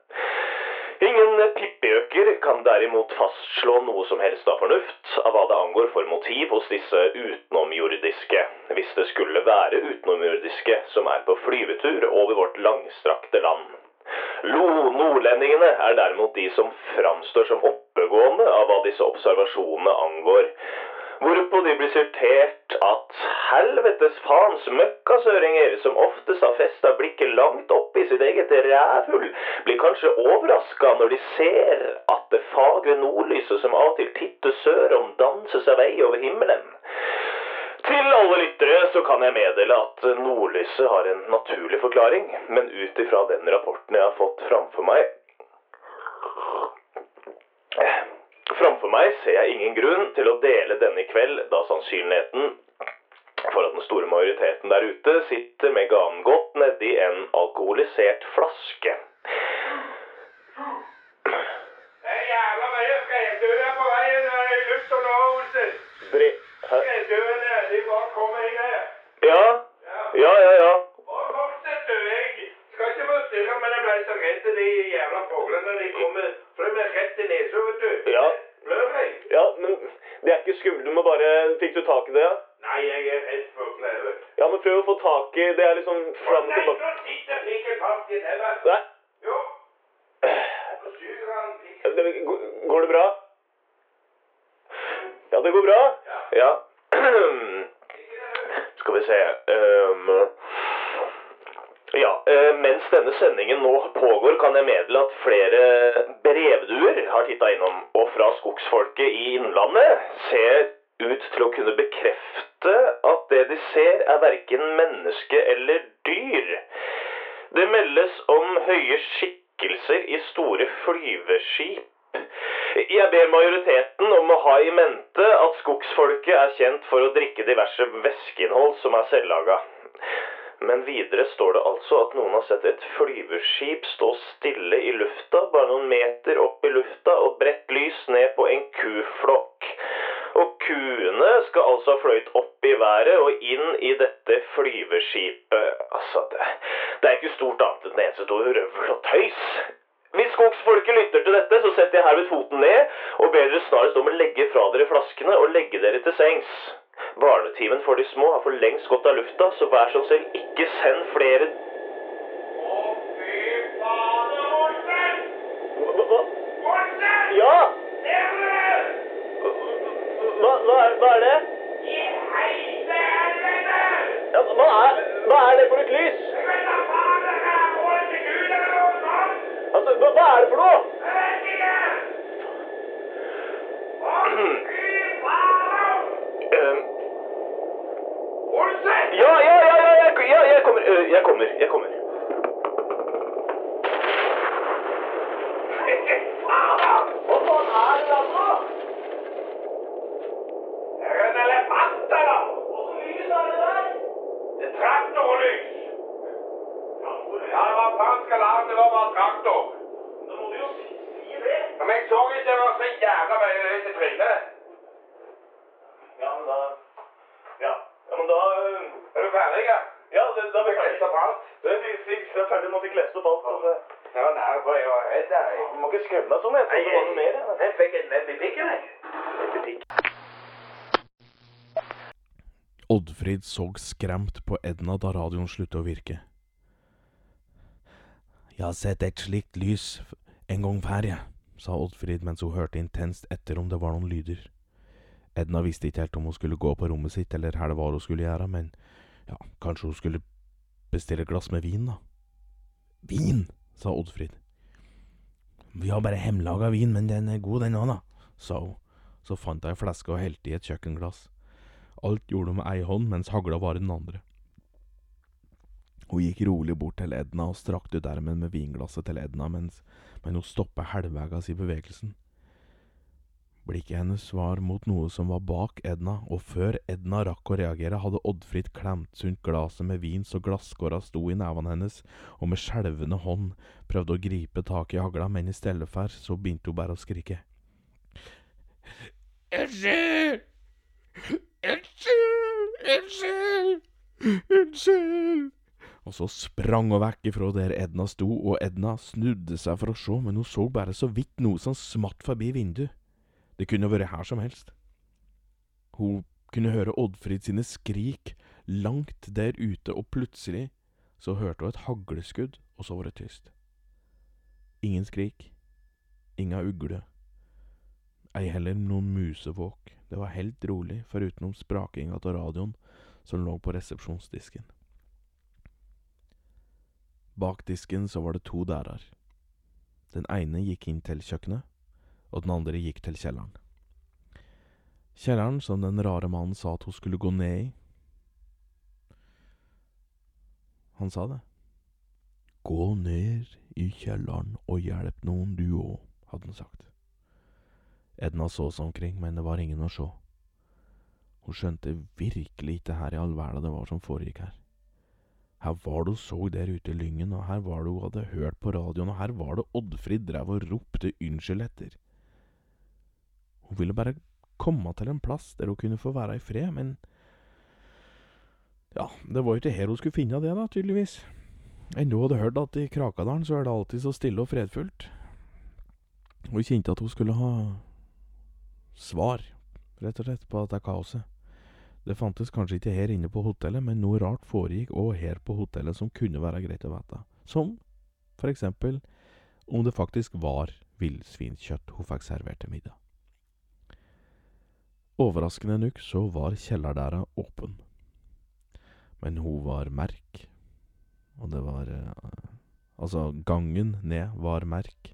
Ingen pippiøker kan derimot fastslå noe som helst av fornuft av hva det angår for motiv hos disse utenomjordiske, hvis det skulle være utenomjordiske som er på flyvetur over vårt langstrakte land. Lo nordlendingene er derimot de som framstår som oppegående av hva disse observasjonene angår. Hvorpå de blir sortert at helvetes faens møkkasøringer som oftest har festa blikket langt opp i sitt eget rævhull, blir kanskje overraska når de ser at det fagre nordlyset som av og til titter sør om danser seg vei over himmelen. Til alle lyttere så kan jeg meddele at nordlyset har en naturlig forklaring, men ut ifra den rapporten jeg har fått framfor meg Framfor meg ser jeg ingen grunn til å dele denne i kveld, da sannsynligheten for at den store majoriteten der ute sitter med ganen godt nedi en alkoholisert flaske.
Det er jævla mye skreddøer på veien lufta nå, Olsen. Skreddøene, de bare kommer inn her.
Fikk du tak i det? ja?
Nei, jeg er redd for du.
Ja, men prøv å få tak i Det er liksom fram og
Nei,
tilbake.
nå sitter pikken fast i tenna.
Nei.
Jo. Nå suger han pikken.
Går det bra? Ja, det går bra? Ja. Skal vi se um, Ja, eh, mens denne sendingen nå pågår, kan jeg meddele at flere brevduer har titta innom, og fra skogsfolket i Innlandet ser ut til å kunne bekrefte at det de ser, er verken menneske eller dyr. Det meldes om høye skikkelser i store flyveskip. Jeg ber majoriteten om å ha i mente at skogsfolket er kjent for å drikke diverse væskeinnhold som er selvlaga. Men videre står det altså at noen har sett et flyveskip stå stille i lufta, bare noen meter opp i lufta, og bredt lys ned på en kuflokk. Skal altså ha fløyet opp i været og inn i dette flyveskipet. Altså, det, det er ikke stort annet enn eneste stor røvel og tøys. Hvis skogsfolket lytter til dette, så setter jeg herved foten ned og ber dere snarest om å legge fra dere flaskene og legge dere til sengs. Barnetimen for de små har for lengst gått av lufta, så vær så snill, ikke send flere
Å, fy fader, Olsen!
Hva? hva?
Olsen!
Ja!
Ser du det?
Hva, hva, er, hva er det?
I heite helvete!
Ja, hva, er, hva er det for et lys?
Jeg vet da faen det er råd til Gud eller noe sånt!
Altså, hva, hva er det for noe?
Jeg vet ikke! Å, fy fader!
Ehm,
Olsen!
ja, ja, ja, ja, jeg, ja, jeg kommer. øh, jeg kommer. Jeg kommer.
Fader!
Hva faen er det der for noe?
Det er en elefant, eller?
Åssen lys er det der?
Det er traktorlys. Ja, hva faen skal navnet være av traktor?
Da må du jo si, si det.
Men jeg så ikke det var så jævla mye lys i trynet.
Ja, men da Ja, ja men da øh,
Er du ferdig?
Du, vi, vi, vi er ferdig nå. Fikk lest opp alt. Så det...
Ja, nei, for jeg var redd der.
Du må ikke skremme deg sånn. Jeg trodde det var noe mer. jeg.
Jeg fikk et nebb i pikken, jeg. Nebb i pikken.
Oddfrid så skremt på Edna da radioen sluttet å virke. Jeg har sett et slikt lys en gang før, jeg, sa Oddfrid mens hun hørte intenst etter om det var noen lyder. Edna visste ikke helt om hun skulle gå på rommet sitt eller hva det var hun skulle gjøre, men ja, kanskje hun skulle bestille glass med vin, da. Vin, sa Oddfrid. Vi har bare hjemmelaga vin, men den er god den òg, da, sa hun. Så fant hun ei flaske og helte i et kjøkkenglass. Alt gjorde hun med ei hånd, mens hagla var i den andre. Hun gikk rolig bort til Edna og strakte ut ermen med vinglasset til Edna, mens, men hun stoppa halvveis i bevegelsen. Blikket hennes var mot noe som var bak Edna, og før Edna rakk å reagere, hadde Oddfrid klemt sunt glasset med vin så glasskåra sto i nevene hennes, og med skjelvende hånd prøvde å gripe tak i hagla, men i stedet for så begynte hun bare å skrike. Unnskyld! Unnskyld! Unnskyld! Unnskyld! Og så sprang hun vekk ifra der Edna sto, og Edna snudde seg for å se, men hun så bare så vidt noe som smatt forbi vinduet. Det kunne vært her som helst. Hun kunne høre Oddfrid sine skrik langt der ute, og plutselig så hørte hun et hagleskudd, og så var det tyst. Ingen skrik, inga ugle, ei heller noen musevåk. Det var helt rolig, forutenom sprakinga av radioen som lå på resepsjonsdisken. Bak disken så var det to dærer. Den ene gikk inn til kjøkkenet, og den andre gikk til kjelleren. Kjelleren som den rare mannen sa at hun skulle gå ned i. Han sa det. Gå ned i kjelleren og hjelp noen du òg, hadde han sagt. Edna så seg omkring, men det var ingen å se. Hun skjønte virkelig ikke her i all verden det var som foregikk her. Her var det hun så der ute i lyngen, og her var det hun hadde hørt på radioen, og her var det Oddfrid drev og ropte unnskyld etter. Hun ville bare komme til en plass der hun kunne få være i fred, men ja, det var jo ikke her hun skulle finne det, da, tydeligvis. Enda hun hadde hørt at i Krakadalen så er det alltid så stille og fredfullt. Hun kjente at hun skulle ha svar, rett og slett, på dette kaoset. Det fantes kanskje ikke her inne på hotellet, men noe rart foregikk òg her på hotellet som kunne være greit å vite. Som for eksempel om det faktisk var villsvinkjøtt hun fikk servert til middag. Overraskende nok så var kjellerdæra åpen. Men hun var merk, og det var eh, Altså, gangen ned var merk,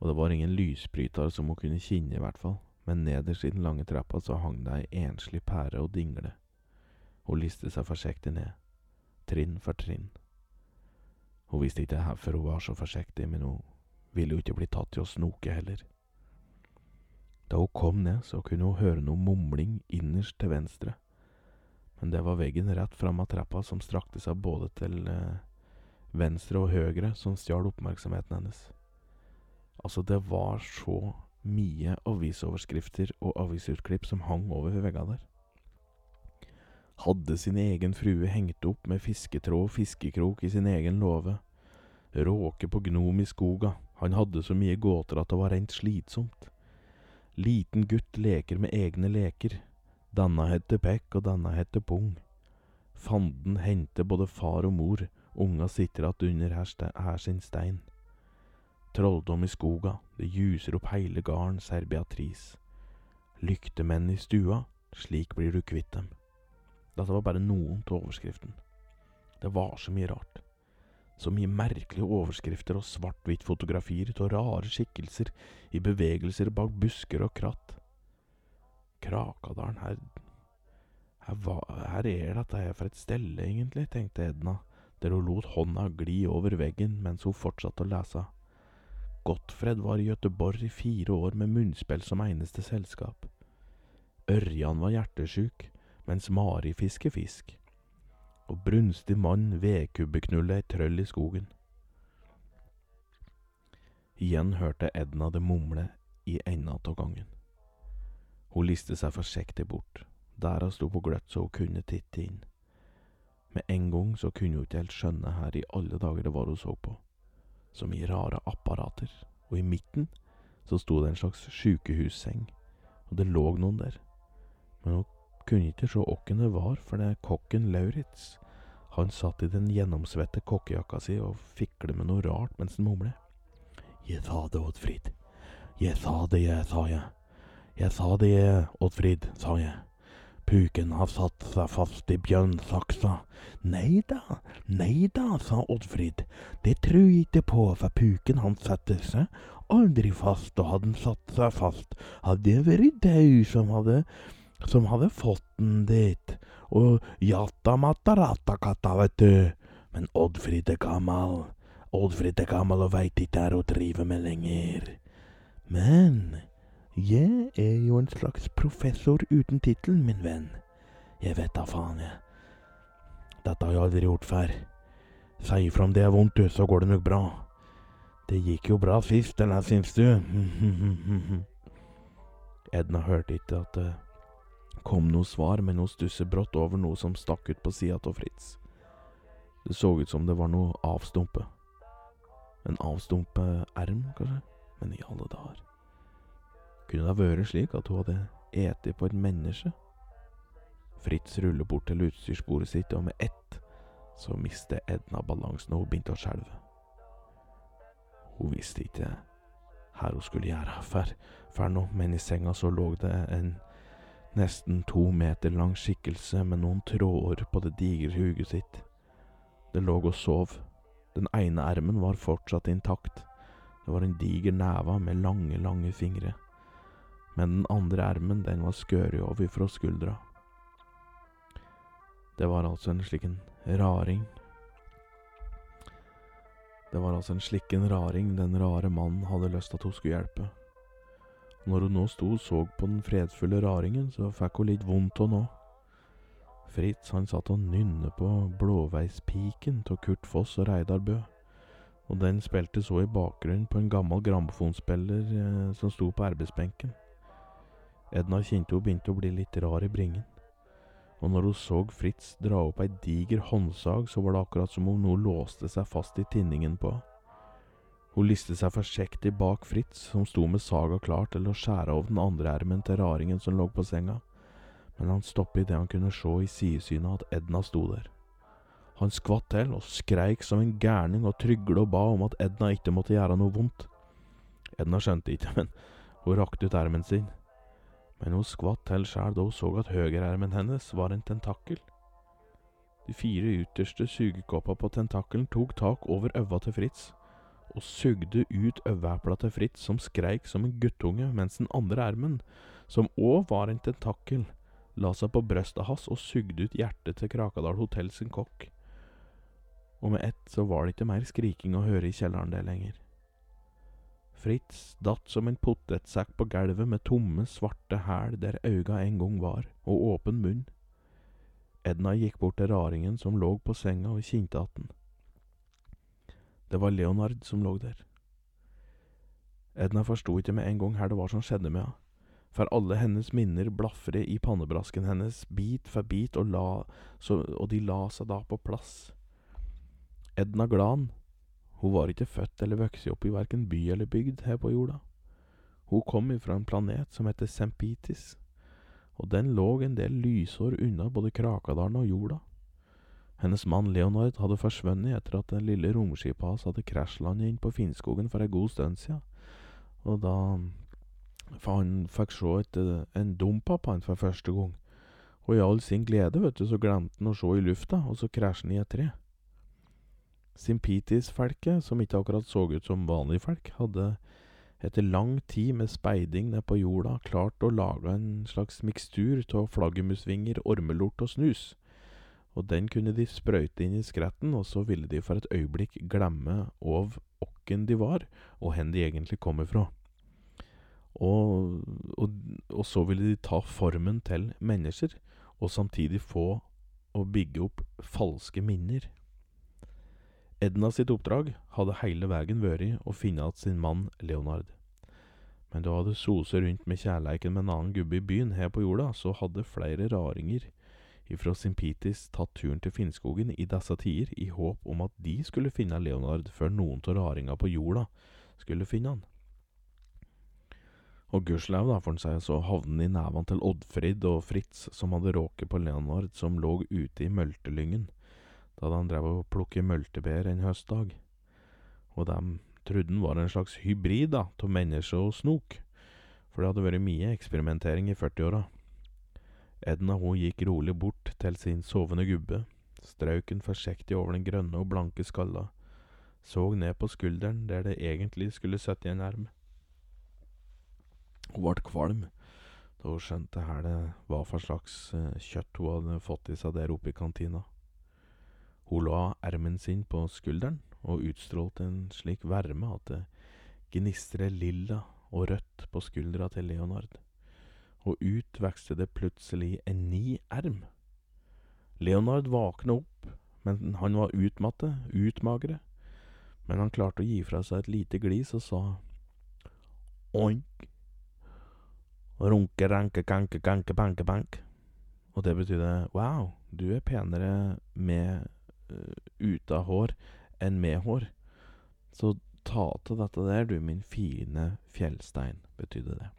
og det var ingen lysbryter som hun kunne kjenne, i hvert fall men nederst i den lange trappa så hang det ei enslig pære og dingle. Hun liste seg forsiktig ned, trinn for trinn. Hun visste ikke hvorfor hun var så forsiktig, men hun ville jo ikke bli tatt til å snoke heller. Da hun kom ned, så kunne hun høre noe mumling innerst til venstre, men det var veggen rett fram av trappa som strakte seg både til eh, venstre og høyre, som stjal oppmerksomheten hennes. Altså, det var så mye avisoverskrifter og avisutklipp som hang over veggene der. Hadde sin egen frue hengt opp med fisketråd og fiskekrok i sin egen låve. Råke på gnom i skoga, han hadde så mye gåter at det var rent slitsomt. Liten gutt leker med egne leker, danna heter Pekk og danna heter Pung. Fanden henter både far og mor, unga sitter att under her, her sin stein. Trolldom i skoga, det ljuser opp heile garden, sier Beatrice. Lyktemenn i stua, slik blir du kvitt dem. Dette var bare noen av overskriften. Det var så mye rart. Så mye merkelige overskrifter og svart-hvitt fotografier av rare skikkelser i bevegelser bak busker og kratt. Krakadalen, her her, her er dette her for et stelle, egentlig, tenkte Edna, der hun lot hånda gli over veggen mens hun fortsatte å lese. Gottfred var i Göteborg i fire år med munnspill som eneste selskap. Ørjan var hjertesjuk, mens Mari fisker fisk. Og brunstig mann vedkubbeknulle ei trøll i skogen. Igjen hørte Edna det mumle i enda av gangen. Hun liste seg forsiktig bort. der hun sto på gløtt så hun kunne titte inn. Med en gang så kunne hun ikke helt skjønne her i alle dager det var hun så på. Så mye rare apparater. Og i midten så sto det en slags sjukehusseng, og det lå noen der. Men hun kunne ikke se åkken det var, for det er kokken Lauritz. Han satt i den gjennomsvette kokkejakka si og fiklet med noe rart mens han mumlet. Jeg sa det, Oddfrid. Jeg sa det, jeg, sa jeg. Jeg sa det, Oddfrid, sa jeg. Puken har satt seg fast i bjørnsaksa. Nei da, nei da, sa Oddfrid. Det tror jeg ikke på, for puken han setter seg aldri fast, og hadde han satt seg fast, hadde det vært dau som hadde som hadde fått den dit. Og jatta katta, vet du. Men Oddfrid er gammal. Oddfrid er gammal og veit ikke hva hun driver med lenger. Men jeg er jo en slags professor uten tittel, min venn. Jeg vet da faen, jeg. Dette har jeg aldri gjort før. Si ifra om det er vondt, du, så går det nok bra. Det gikk jo bra sist, eller syns du? Edna hørte ikke at det kom noe svar, men hun stusset brått over noe som stakk ut på sida av Fritz. Det så ut som det var noe avstumpe. En avstumpe erm, kanskje? Men i alle dager. Kunne det vært slik at hun hadde eti på et menneske? Fritz ruller bort til utstyrsbordet sitt, og med ett så mister Edna balansen, og hun begynte å skjelve. Hun visste ikke her hun skulle gjøre, for, for nå, men i senga så lå det en nesten to meter lang skikkelse med noen tråder på det digre huget sitt. Det lå og sov. Den ene ermen var fortsatt intakt. Det var en diger neve med lange, lange fingre. Men den andre ermen, den var skøret over fra skuldra. Det var altså en slik en raring. Det var altså en slik en raring den rare mannen hadde lyst til at hun skulle hjelpe. Når hun nå sto og så på den fredfulle raringen, så fikk hun litt vondt av nå. Fritz han satt og nynne på Blåveispiken av Kurt Foss og Reidar Bø, og den spilte så i bakgrunnen på en gammel grammofonspiller eh, som sto på arbeidsbenken. Edna kjente hun begynte å bli litt rar i bringen, og når hun så Fritz dra opp ei diger håndsag, så var det akkurat som om noe låste seg fast i tinningen på. Hun listet seg forsiktig bak Fritz, som sto med saga klar til å skjære av den andre ermen til raringen som lå på senga, men han stoppet idet han kunne se i sidesynet at Edna sto der. Han skvatt til og skreik som en gærning og tryglet og ba om at Edna ikke måtte gjøre noe vondt. Edna skjønte ikke, men hun rakte ut ermen sin. Men hun skvatt til sjæl da hun så at høyreermen hennes var en tentakkel. De fire ytterste sugekoppa på tentakkelen tok tak over øva til Fritz og sugde ut øveepla til Fritz, som skreik som en guttunge, mens den andre ermen, som òg var en tentakkel, la seg på brøstet hans og sugde ut hjertet til Krakadal Hotell sin kokk. Og med ett så var det ikke mer skriking å høre i kjelleren det lenger. Fritz datt som en potetsekk på gulvet med tomme, svarte hæl der øynene en gang var, og åpen munn. Edna gikk bort til raringen som lå på senga og kjente att den. Det var Leonard som lå der. Edna forsto ikke med en gang her det var som skjedde med henne, for alle hennes minner blafret i pannebrasken hennes bit for bit, og, la, så, og de la seg da på plass. Edna Glan, hun var ikke født eller vokst opp i verken by eller bygd her på jorda. Hun kom ifra en planet som heter Sempitis, og den lå en del lysår unna både Krakadalen og jorda. Hennes mann Leonard hadde forsvunnet etter at det lille romskipet hans hadde krasjlandet inn på Finnskogen for en god stund siden, og da for han fikk se et, en dumpa på han for første gang, og i all sin glede, vet du, så glemte han å se i lufta, og så krasjet han i et tre. Simpitis-felket, som ikke akkurat så ut som vanlige felk, hadde etter lang tid med speiding ned på jorda klart å lage en slags mikstur av flaggermusvinger, ormelort og snus, og den kunne de sprøyte inn i skretten, og så ville de for et øyeblikk glemme av åkken de var, og hen de egentlig kom ifra. Og, og, og så ville de ta formen til mennesker, og samtidig få å bygge opp falske minner. Edna sitt oppdrag hadde hele veien vært å finne igjen sin mann Leonard. Men da hadde soset rundt med kjærleiken med en annen gubbe i byen her på jorda, så hadde flere raringer ifra Simpitis tatt turen til Finnskogen i disse tider i håp om at de skulle finne Leonard før noen av raringa på jorda skulle finne han. Og gudskjelov, da, for han sier, så havnet i nevene til Oddfrid og Fritz, som hadde råket på Leonard, som lå ute i møltelyngen, da han drev og plukket multebær en høstdag. Og de trodde han var en slags hybrid da, av menneske og snok, for det hadde vært mye eksperimentering i 40-åra. Edna hun gikk rolig bort til sin sovende gubbe, strøk han forsiktig over den grønne og blanke skalla, så ned på skulderen der det egentlig skulle sitte en erm. Hun ble kvalm da hun skjønte her det hva for slags eh, kjøtt hun hadde fått i seg der oppe i kantina. Hun la ermen sin på skulderen og utstrålte en slik varme at det gnistret lilla og rødt på skuldra til Leonard, og ut vokste det plutselig en ny erm. Leonard våkna opp, men han var utmatte, utmagre, men han klarte å gi fra seg et lite glis og sa oink, runke, ranke, kanke, kanke, banke, bank. Og det betydde wow, du er penere med uten hår enn med hår. Så ta til dette der, du min fine fjellstein, betydde det.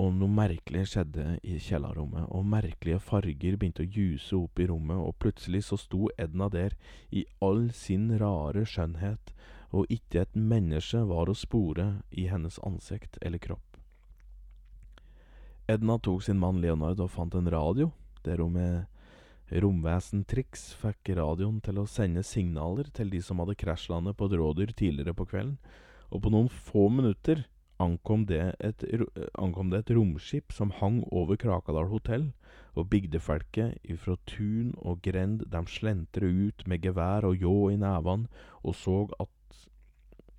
Og noe merkelig skjedde i kjellerrommet, og merkelige farger begynte å ljuse opp i rommet, og plutselig så sto Edna der i all sin rare skjønnhet, og ikke et menneske var å spore i hennes ansikt eller kropp. Edna tok sin mann Leonard og fant en radio, der hun med romvesentriks fikk radioen til å sende signaler til de som hadde krasjlandet på et rådyr tidligere på kvelden, og på noen få minutter ankom det et, ankom det et romskip som hang over Krakadal hotell, og bygdefolket ifra tun og grend de slentra ut med gevær og ljå i nevene og så at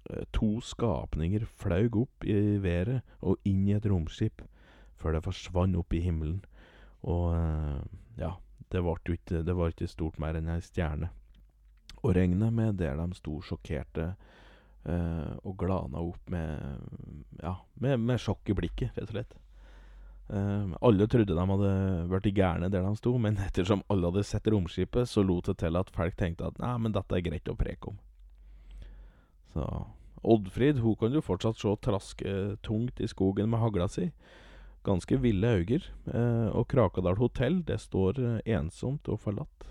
eh, to skapninger flaug opp i været og inn i et romskip, før det forsvant opp i himmelen. Og eh, ja, det, vart ikke, det var ikke stort mer enn ei stjerne. å regne med der de sto sjokkerte eh, og glana opp med ja, med, med sjokk i blikket, rett og slett. Eh, alle trodde de hadde blitt gærne der de sto, men ettersom alle hadde sett romskipet, så lot det til at folk tenkte at nei, men dette er greit å preke om. Så Oddfrid hun kan jo fortsatt se traske tungt i skogen med hagla si. Ganske ville øyne. Eh, og Krakadal hotell, det står eh, ensomt og forlatt.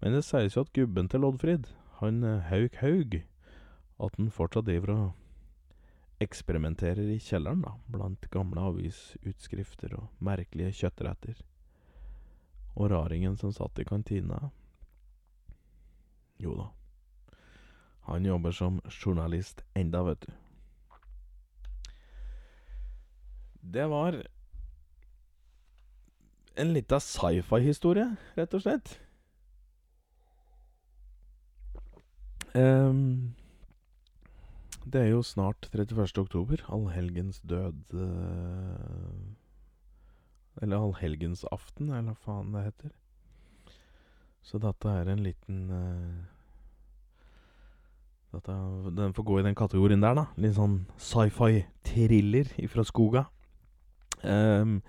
Men det sies jo at gubben til Loddfrid, han eh, Hauk Haug, at han fortsatt driver og eksperimenterer i kjelleren, da, blant gamle avisutskrifter og merkelige kjøttretter. Og raringen som satt i kantina Jo da, han jobber som journalist enda, vet du. Det var en lita sci-fi-historie, rett og slett. Um, det er jo snart 31. oktober, allhelgens død uh, Eller allhelgensaften, eller hva faen det heter. Så dette er en liten uh, dette, Den får gå i den kategorien der, da. Litt sånn sci-fi-thriller ifra skoga. Um,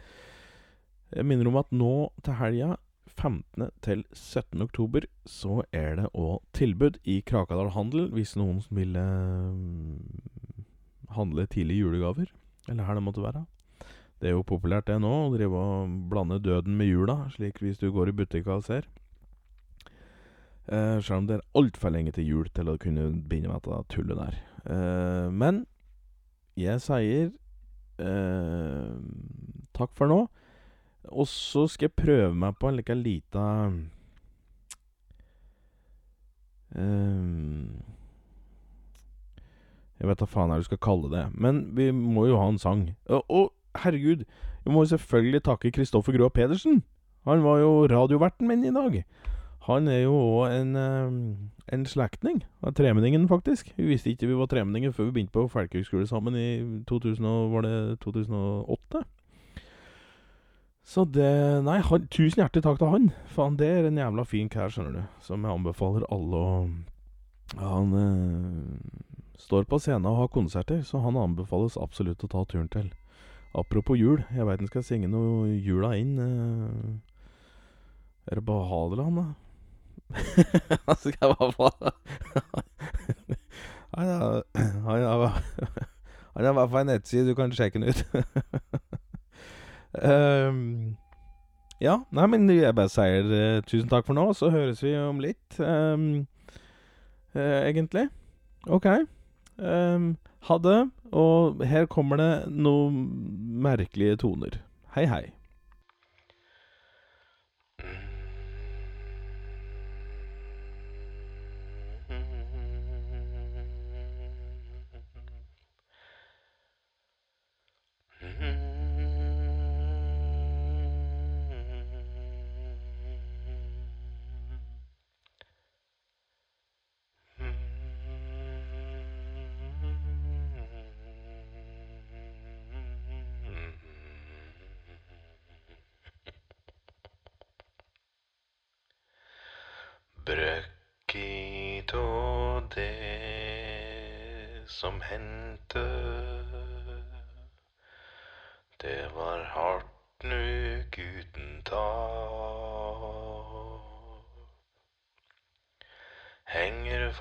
jeg minner om at nå til helga 15. til 17. oktober så er det òg tilbud i Krakadal Handel hvis noen vil ville handle tidlig julegaver, eller her det måtte være. Det er jo populært det nå, å drive og blande døden med jula, slik hvis du går i butikka og ser. Eh, selv om det er altfor lenge til jul til å kunne begynne med dette tullet der. Eh, men jeg sier takk for nå. Og så skal jeg prøve meg på en like lita um, Jeg vet da faen hva du skal kalle det. Men vi må jo ha en sang. Og, og herregud, vi må jo selvfølgelig takke Kristoffer Grå Pedersen. Han var jo radioverten min i dag. Han er jo òg en, en slektning av tremenningen, faktisk. Vi visste ikke vi var tremenninger før vi begynte på folkehøgskole sammen i 2000, var det 2008. Så det Nei, han, tusen hjertelig takk til han. Faen, det er en jævla fin kar, skjønner du. Som jeg anbefaler alle å Han eh, står på scenen og har konserter, så han anbefales absolutt å ta turen til. Apropos jul, jeg veit han skal synge noe jula inn. Eh,
Er det på Hadeland, da? Altså, skal være bare Han har Han har Han i hvert fall en nettside, du kan sjekke den ut. Um, ja, nei, men jeg bare sier uh, tusen takk for nå, så høres vi om litt, um, uh, egentlig. OK. Um, ha det. Og her kommer det noen merkelige toner. Hei, hei.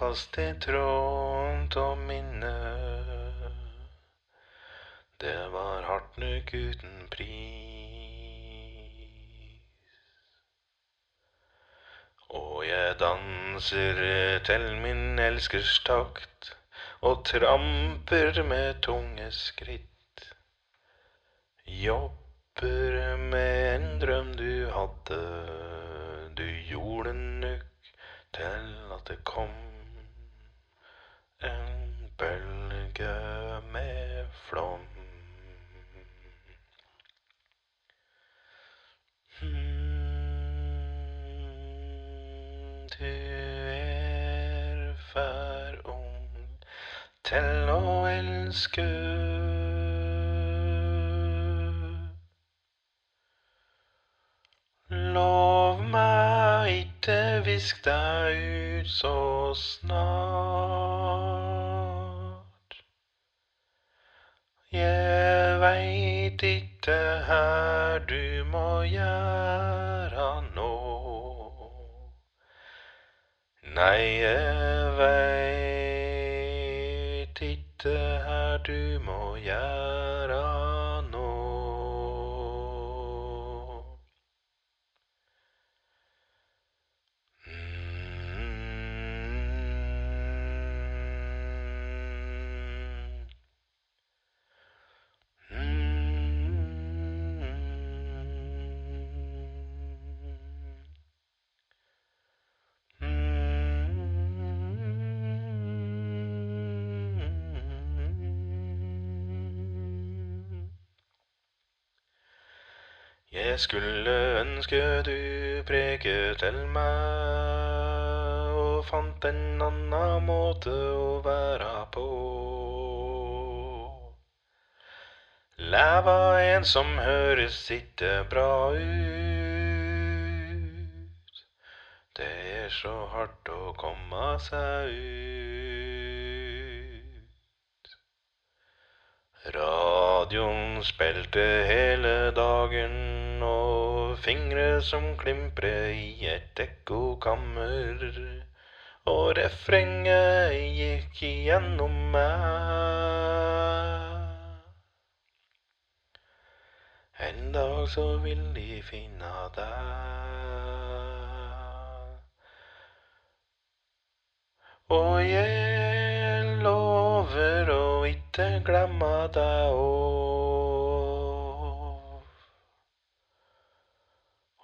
Fast i tråden av minnet. Det var hardt nok uten pris. Og jeg danser til min elskers takt og tramper med tunge skritt. Jobber med en drøm du hadde, du gjorde nok til at det kom en bølge med flom. Hmm, Du er for ung til å elske. Lov meg ikke visk deg ut så snart. Jeg veit ikke her du må gjøre nå. Nei, jeg veit ikke her du må gjøre Jeg skulle ønske du preket til meg og fant en annen måte å være på. Leva en som høres ikke bra ut. Det er så hardt å komme seg ut. Radioen spilte hele dagen, og fingre som klimprer i et ekkokammer. Og refrenget gikk igjennom meg. En dag så vil de finne deg. Og jeg lover å ikke glemme deg òg.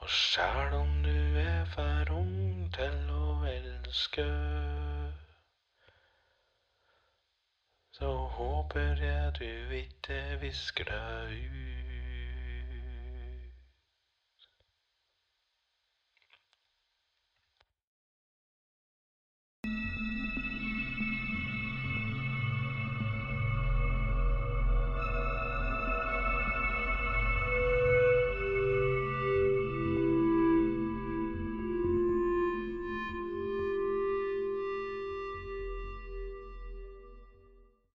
Og sjæl om du er for ung til å elske, så håper jeg du ikke visker deg ut. thank